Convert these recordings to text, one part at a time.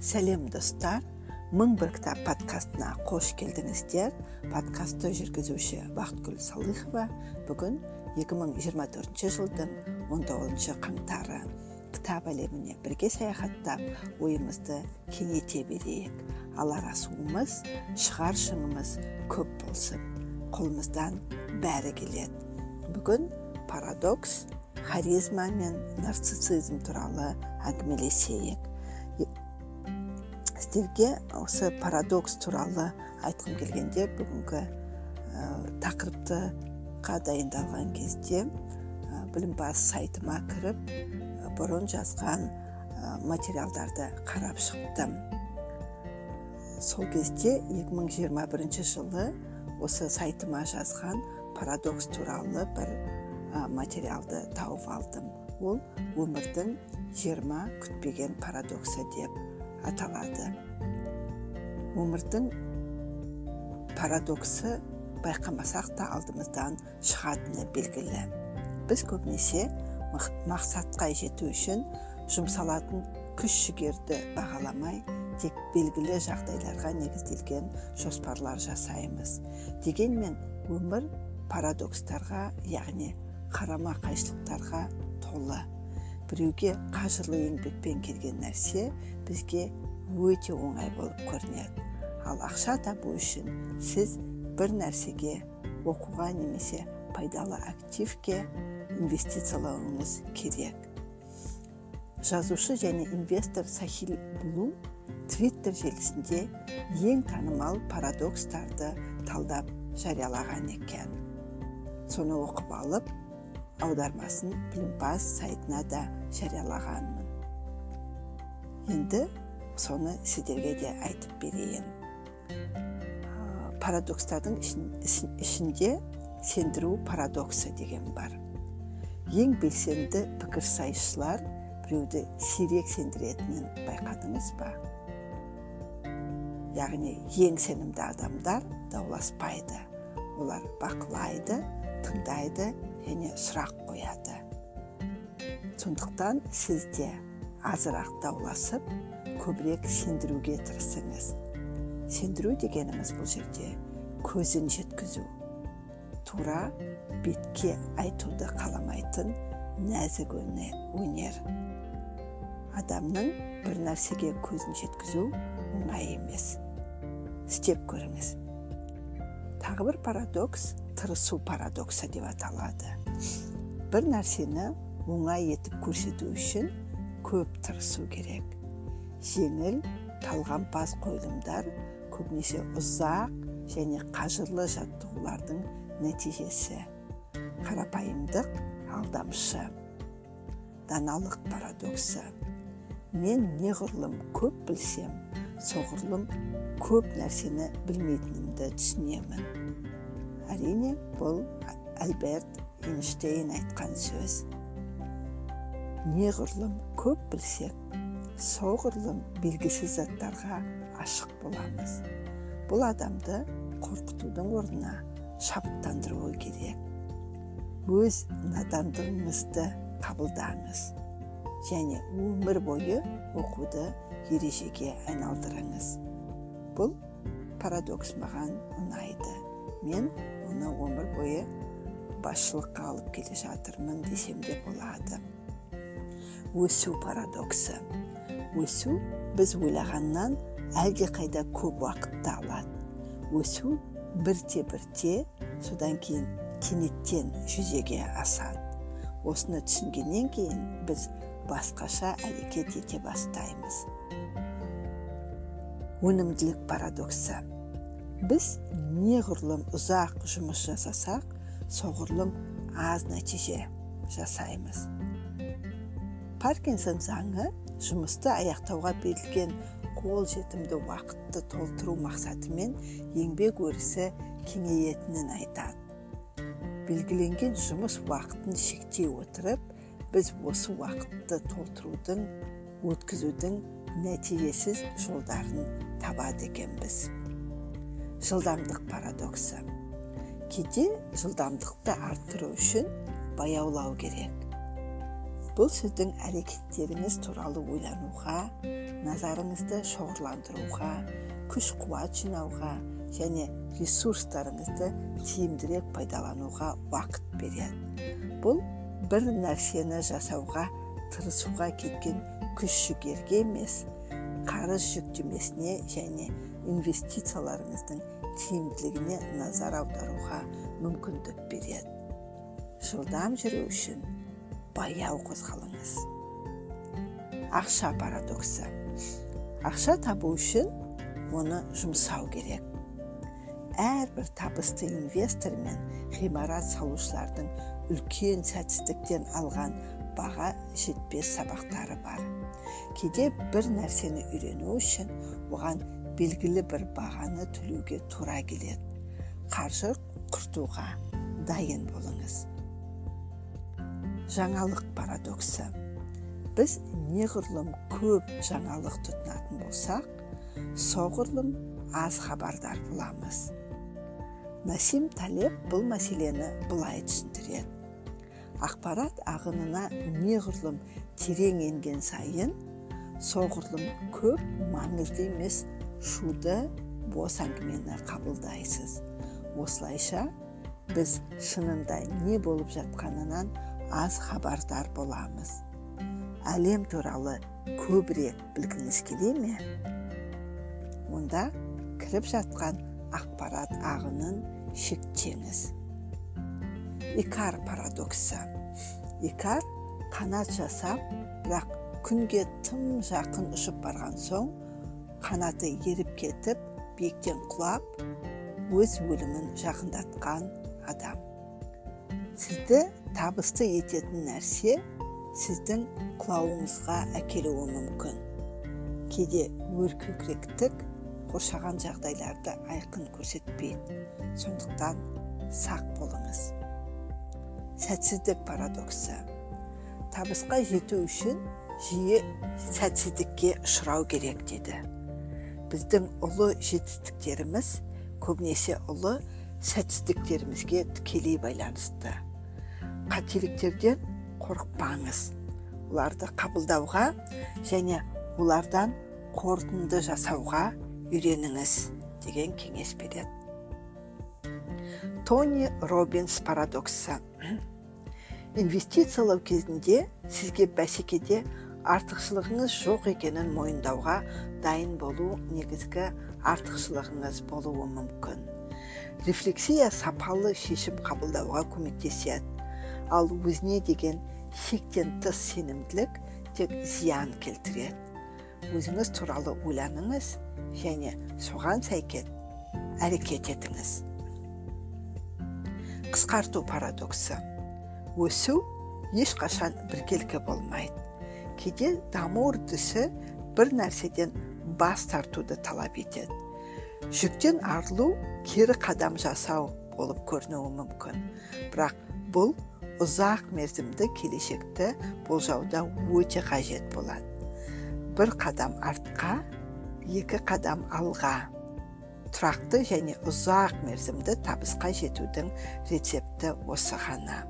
сәлем достар. Мың бір кітап подкастына қош келдіңіздер. Подкастты жүргізуші бақытгүл салыхова бүгін 2024 жылдың 19 қаңтары кітап әлеміне бірге саяхаттап ойымызды кеңейте берейік. Алар асуымыз шығар шыңымыз көп болсын. Қолымыздан бәрі келеді. Бүгін парадокс харизма мен нарциссизм туралы әңгімелесейік. Сіздерге осы парадокс туралы айтқым келгенде бүгінгі ә, тақырыптыға дайындалған кезде ә, білім сайтыма кіріп бұрын жазған ә, материалдарды қарап шықтым. Сол кезде 2021 жылы осы сайтыма жазған парадокс туралы бір ә, материалды тауып алдым. Ол өмірдің 20 күтпеген парадоксы деп. Аталады. Өмірдің парадоксы байқамасақ та алдымыздан шығатыны белгілі. Біз көбінесе мақсатқа жету үшін жұмсалатын күш жігерді бағаламай тек белгілі жағдайларға негізделген жоспарлар жасаймыз. Дегенмен өмір парадокстарға яғни қарама қайшылықтарға толы. Біреуге қажырлы еңбекпен келген нәрсе бізге өте оңай болып көрінеді ал ақша табу үшін сіз бір нәрсеге оқуға немесе пайдалы активке инвестициялауыңыз керек жазушы және инвестор сахил блум твиттер желісінде ең танымал парадокстарды талдап жариялаған екен соны оқып алып аудармасын білімпаз сайтына да жариялағанмын. Енді соны сіздерге де айтып берейін. Парадокстардың ішінде сендіру парадоксы деген бар. Ең белсенді пікірсайысшылар біреуді сирек сендіретінін байқадыңыз ба? Яғни ең сенімді адамдар дауласпайды. Олар бақылайды тыңдайды және сұрақ қояды. Сондықтан сіз де азырақ дауласып көбірек сендіруге тырысыңыз. Сендіру дегеніміз бұл жерде көзін жеткізу. Тура бетке айтуды қаламайтын нәзік өнер. Адамның бір нәрсеге көзін жеткізу оңай емес. Істеп көріңіз. Тағы бір парадокс тырысу парадоксы деп аталады. Бір нәрсені оңай етіп көрсету үшін көп тырысу керек. Жеңіл талғампаз қойылымдар көбінесе ұзақ және қажырлы жаттығулардың нәтижесі. Қарапайымдық алдамшы. Даналық парадоксы. Мен неғұрлым көп білсем соғұрлым көп нәрсені білмейтінімді түсінемін әрине бұл альберт эйнштейн айтқан сөз неғұрлым көп білсек соғұрлым белгісіз заттарға ашық боламыз бұл адамды қорқытудың орнына шабыттандыруы керек өз надандығыңызды қабылдаңыз және өмір бойы оқуды ережеге айналдырыңыз. Бұл парадокс маған ұнайды. Мен оны өмір бойы басшылыққа алып келе жатырмын десем де болады. Өсу парадоксы. Өсу біз ойлағаннан қайда көп уақытты алады. Өсу бірте бірте содан кейін кенеттен жүзеге асады. Осыны түсінгеннен кейін біз басқаша әрекет ете бастаймыз. Өнімділік парадоксы. Біз неғұрлым ұзақ жұмыс жасасақ соғұрлым аз нәтиже жасаймыз. Паркинсон заңы жұмысты аяқтауға берілген қол жетімді уақытты толтыру мақсатымен еңбек өрісі кеңейетінін айтады. Белгіленген жұмыс уақытын шектей отырып біз осы уақытты толтырудың өткізудің нәтижесіз жолдарын табады екенбіз жылдамдық парадоксы кейде жылдамдықты арттыру үшін баяулау керек бұл сіздің әрекеттеріңіз туралы ойлануға назарыңызды шоғырландыруға күш қуат жинауға және ресурстарыңызды тиімдірек пайдалануға уақыт береді бұл бір нәрсені жасауға тырысуға кеткен күш жігерге емес қарыз жүктемесіне және инвестицияларыңыздың тиімділігіне назар аударуға мүмкіндік береді жылдам жүру үшін баяу қозғалыңыз ақша парадоксы ақша табу үшін оны жұмсау керек әрбір табысты инвестор мен ғимарат салушылардың үлкен сәтсіздіктен алған баға жетпес сабақтары бар кейде бір нәрсені үйрену үшін оған белгілі бір бағаны төлеуге тура келеді. Қаржы құртуға дайын болыңыз. Жаңалық парадоксы. Біз неғұрлым көп жаңалық тұтынатын болсақ соғұрлым аз хабардар боламыз. Насим талеп бұл мәселені былай түсіндіреді. Ақпарат ағынына неғұрлым терең енген сайын соғұрлым көп маңызды емес шуды бос әңгімені қабылдайсыз. Осылайша біз шынында не болып жатқанынан аз хабардар боламыз. Әлем туралы көбірек білгіңіз келе ме? Онда кіріп жатқан ақпарат ағынын шектеңіз. Икар парадоксы. Икар қанат жасап бірақ күнге тым жақын ұшып барған соң қанаты еріп кетіп биіктен құлап өз өлімін жақындатқан адам. Сізді табысты ететін нәрсе сіздің құлауыңызға әкелуі мүмкін. Кейде өркөкіректік қоршаған жағдайларды айқын көрсетпейді сондықтан сақ болыңыз. Сәтсіздік парадоксы. Табысқа жету үшін жиі сәтсіздікке ұшырау керек деді. Біздің ұлы жетістіктеріміз көбінесе ұлы сәтсіздіктерімізге тікелей байланысты. Қателіктерден қорықпаңыз. Оларды қабылдауға және олардан қорытынды жасауға үйреніңіз деген кеңес береді. Тони робинс парадоксы. Инвестициялау кезінде сізге бәсекеде артықшылығыңыз жоқ екенін мойындауға дайын болу негізгі артықшылығыңыз болуы мүмкін. Рефлексия сапалы шешім қабылдауға көмектеседі. Ал өзіне деген шектен тыс сенімділік тек зиян келтіреді. Өзіңіз туралы ойланыңыз және соған сәйкес әрекет етіңіз. Қысқарту парадоксы. Өсу ешқашан біркелкі болмайды. Кейде даму үрдісі бір нәрседен бас тартуды талап етеді. Жүктен арылу кері қадам жасау болып көрінуі мүмкін. Бірақ бұл ұзақ мерзімді келешекті болжауда өте қажет болады. Бір қадам артқа екі қадам алға. Тұрақты және ұзақ мерзімді табысқа жетудің рецепті осы ғана.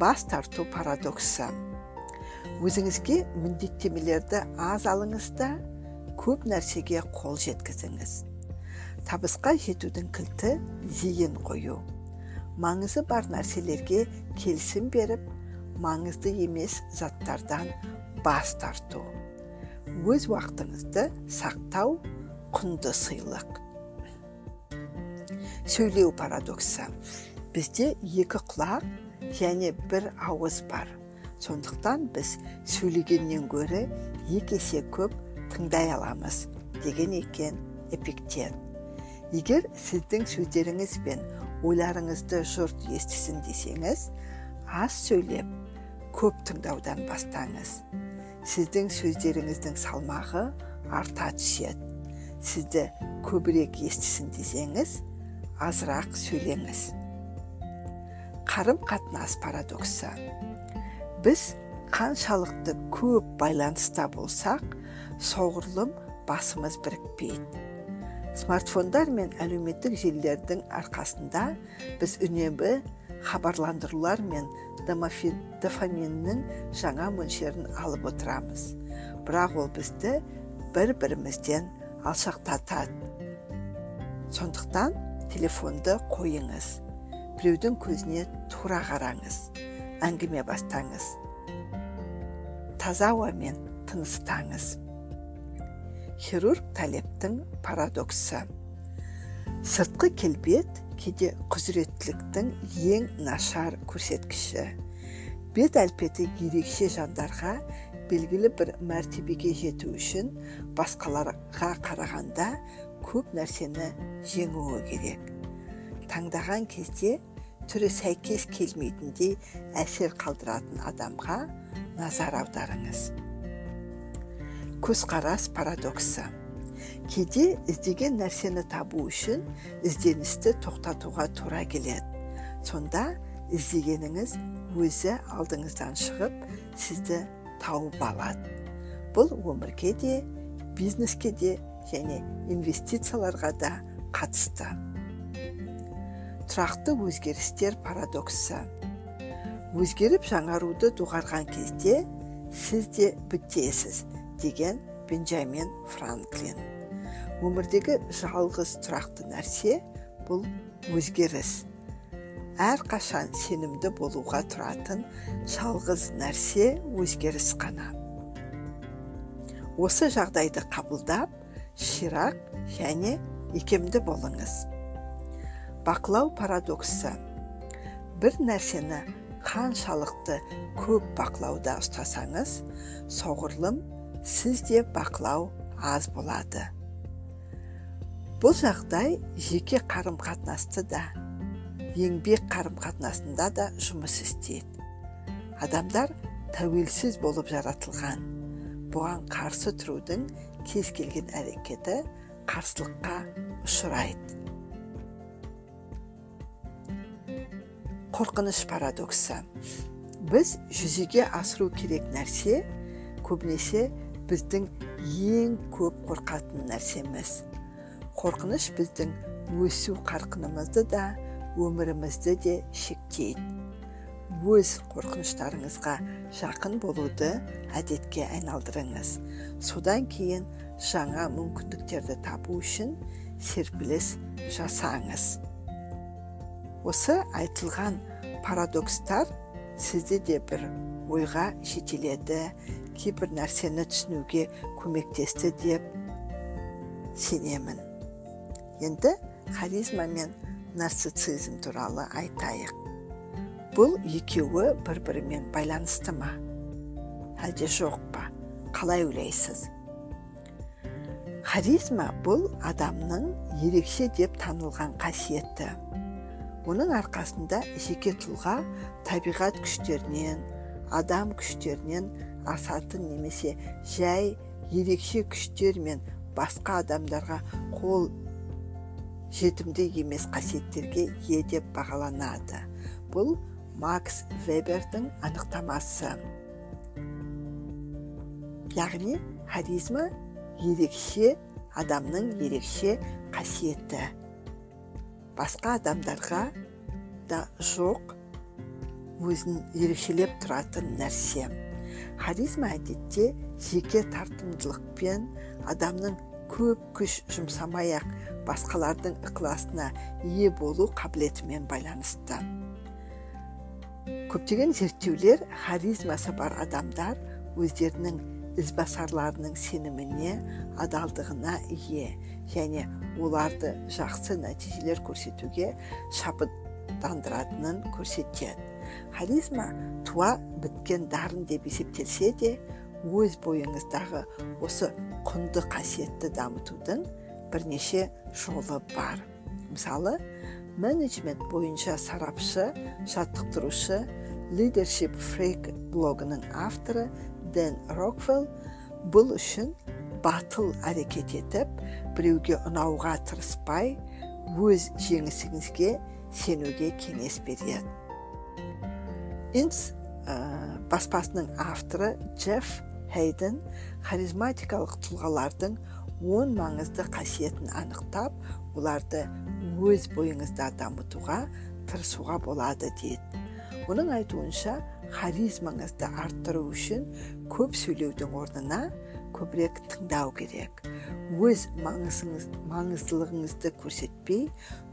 Бас тарту парадоксы. Өзіңізге міндеттемелерді аз алыңыз да көп нәрсеге қол жеткізіңіз. Табысқа жетудің кілті зейін қою. Маңызы бар нәрселерге келісім беріп маңызды емес заттардан бас тарту. Өз уақытыңызды сақтау құнды сыйлық. Сөйлеу парадоксы. Бізде екі құлақ және бір ауыз бар. Сондықтан біз сөйлегеннен гөрі екі есе көп тыңдай аламыз деген екен эпиктет. Егер сіздің сөздеріңіз бен ойларыңызды жұрт естісін десеңіз аз сөйлеп көп тыңдаудан бастаңыз. Сіздің сөздеріңіздің салмағы арта түседі. Сізді көбірек естісін десеңіз азырақ сөйлеңіз. Қарым қатынас парадоксы. Біз қаншалықты көп байланыста болсақ соғұрлым басымыз бірікпейді. Смартфондар мен әлеуметтік желілердің арқасында біз үнемі хабарландырулар мен дофаминнің жаңа мөлшерін алып отырамыз. Бірақ ол бізді бір бірімізден алшақтатады. Сондықтан телефонды қойыңыз. Біреудің көзіне тура қараңыз әңгіме бастаңыз. Таза ауамен тыныстаңыз. Хирург талептің парадоксы. Сыртқы келбет кейде құзыреттіліктің ең нашар көрсеткіші. Бет әлпеті ерекше жандарға белгілі бір мәртебеге жету үшін басқаларға қарағанда көп нәрсені жеңуі керек. Таңдаған кезде түрі сәйкес келмейтіндей әсер қалдыратын адамға назар аударыңыз. Көзқарас парадоксы. Кейде іздеген нәрсені табу үшін ізденісті тоқтатуға тура келеді. Сонда іздегеніңіз өзі алдыңыздан шығып сізді тауып алады. Бұл өмірге де бизнеске де және инвестицияларға да қатысты. Тұрақты өзгерістер парадоксы. Өзгеріп жаңаруды доғарған кезде сіз де бітесіз деген бенджамин франклин. Өмірдегі жалғыз тұрақты нәрсе бұл өзгеріс. Әрқашан сенімді болуға тұратын жалғыз нәрсе өзгеріс қана. Осы жағдайды қабылдап ширақ және икемді болыңыз. Бақылау парадоксы. Бір нәрсені қаншалықты көп бақылауда ұстасаңыз соғұрлым сізде бақылау аз болады. Бұл жағдай жеке қарым қатынасты да еңбек қарым қатынасында да жұмыс істейді. Адамдар тәуелсіз болып жаратылған бұған қарсы тұрудың кез келген әрекеті қарсылыққа ұшырайды. Қорқыныш парадоксы біз жүзеге асыру керек нәрсе көбінесе біздің ең көп қорқатын нәрсеміз қорқыныш біздің өсу қарқынымызды да өмірімізді де шектейді өз қорқыныштарыңызға жақын болуды әдетке айналдырыңыз содан кейін жаңа мүмкіндіктерді табу үшін серпіліс жасаңыз осы айтылған парадокстар сізді де бір ойға жетеледі кейбір нәрсені түсінуге көмектесті деп сенемін. Енді харизма мен нарциссизм туралы айтайық. Бұл екеуі бір бірімен байланысты ма? Әлде жоқ па? Қалай ойлайсыз? Харизма бұл адамның ерекше деп танылған қасиеті. Оның арқасында жеке тұлға табиғат күштерінен адам күштерінен асатын немесе жай ерекше күштер мен басқа адамдарға қол жетімді емес қасиеттерге ие деп бағаланады. Бұл макс вебердің анықтамасы. Яғни харизма ерекше адамның ерекше қасиеті. Басқа адамдарға да жоқ өзін ерекшелеп тұратын нәрсе. Харизма әдетте жеке тартымдылықпен адамның көп күш жұмсамай ақ басқалардың ықыласына ие болу қабілетімен байланысты. Көптеген зерттеулер харизмасы бар адамдар өздерінің ізбасарларының сеніміне адалдығына ие және оларды жақсы нәтижелер көрсетуге шабыттандыратынын көрсетеді харизма туа біткен дарын деп есептелсе де өз бойыңыздағы осы құнды қасиетті дамытудың бірнеше жолы бар. Мысалы менеджмент бойынша сарапшы жаттықтырушы leadership freak блогының авторы дэн роквелл бұл үшін батыл әрекет етіп біреуге ұнауға тырыспай өз жеңісіңізге сенуге кеңес береді инс ә, баспасының авторы джефф хейден харизматикалық тұлғалардың он маңызды қасиетін анықтап оларды өз бойыңызда дамытуға тырысуға болады дейді оның айтуынша харизмаңызды арттыру үшін көп сөйлеудің орнына көбірек тыңдау керек өз маңызыңыз, маңыздылығыңызды көрсетпей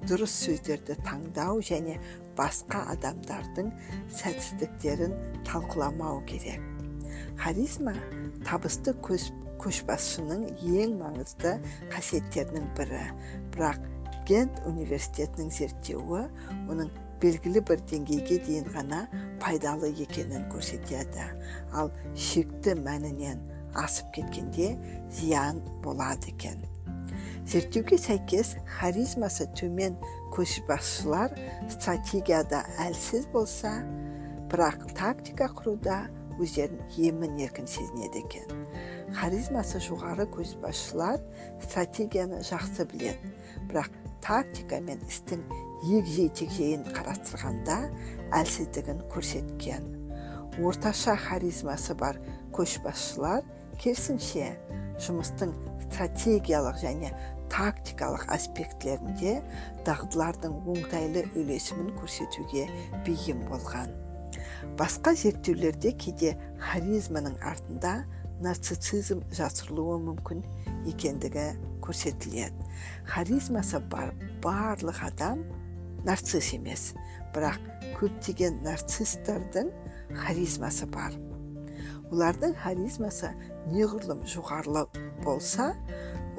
дұрыс сөздерді таңдау және басқа адамдардың сәтсіздіктерін талқыламау керек харизма табысты көз, көшбасшының ең маңызды қасиеттерінің бірі бірақ гент университетінің зерттеуі оның белгілі бір деңгейге дейін ғана пайдалы екенін көрсетеді. Ал шекті мәнінен асып кеткенде зиян болады екен. Зерттеуге сәйкес харизмасы төмен көшбасшылар стратегияда әлсіз болса бірақ тактика құруда өздерін емін еркін сезінеді екен. Харизмасы жоғары көшбасшылар стратегияны жақсы біледі бірақ тактика мен істің егжей тегжейін қарастырғанда әлсіздігін көрсеткен. Орташа харизмасы бар көшбасшылар керісінше жұмыстың стратегиялық және тактикалық аспектілерінде дағдылардың оңтайлы үйлесімін көрсетуге бейім болған басқа зерттеулерде кейде харизманың артында нарциссизм жасырылуы мүмкін екендігі көрсетіледі. Харизмасы бар барлық адам нарцисс емес бірақ көптеген нарцисстердің харизмасы бар. Олардың харизмасы неғұрлым жоғарылау болса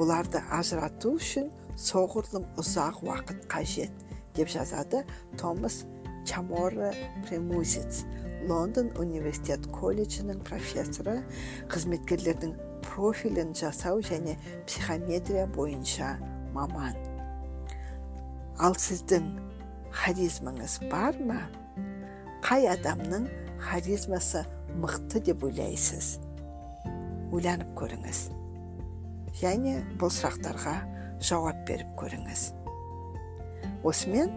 оларды ажырату үшін соғұрлым ұзақ уақыт қажет деп жазады томас чаморро премузиц лондон университет колледжінің профессоры. Қызметкерлердің профилін жасау және психометрия бойынша маман. Ал сіздің харизмаңыз бар ма? Қай адамның харизмасы мықты деп ойлайсыз? Ойланып көріңіз. Және бұл сұрақтарға жауап беріп көріңіз. Осымен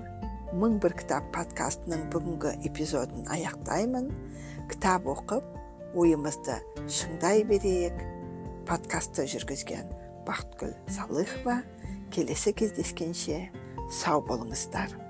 мың бір кітап подкастының бүгінгі эпизодын аяқтаймын. Кітап оқып ойымызды шыңдай берейік. Подкастты жүргізген бақытгүл салыхова келесі кездескенше сау болыңыздар.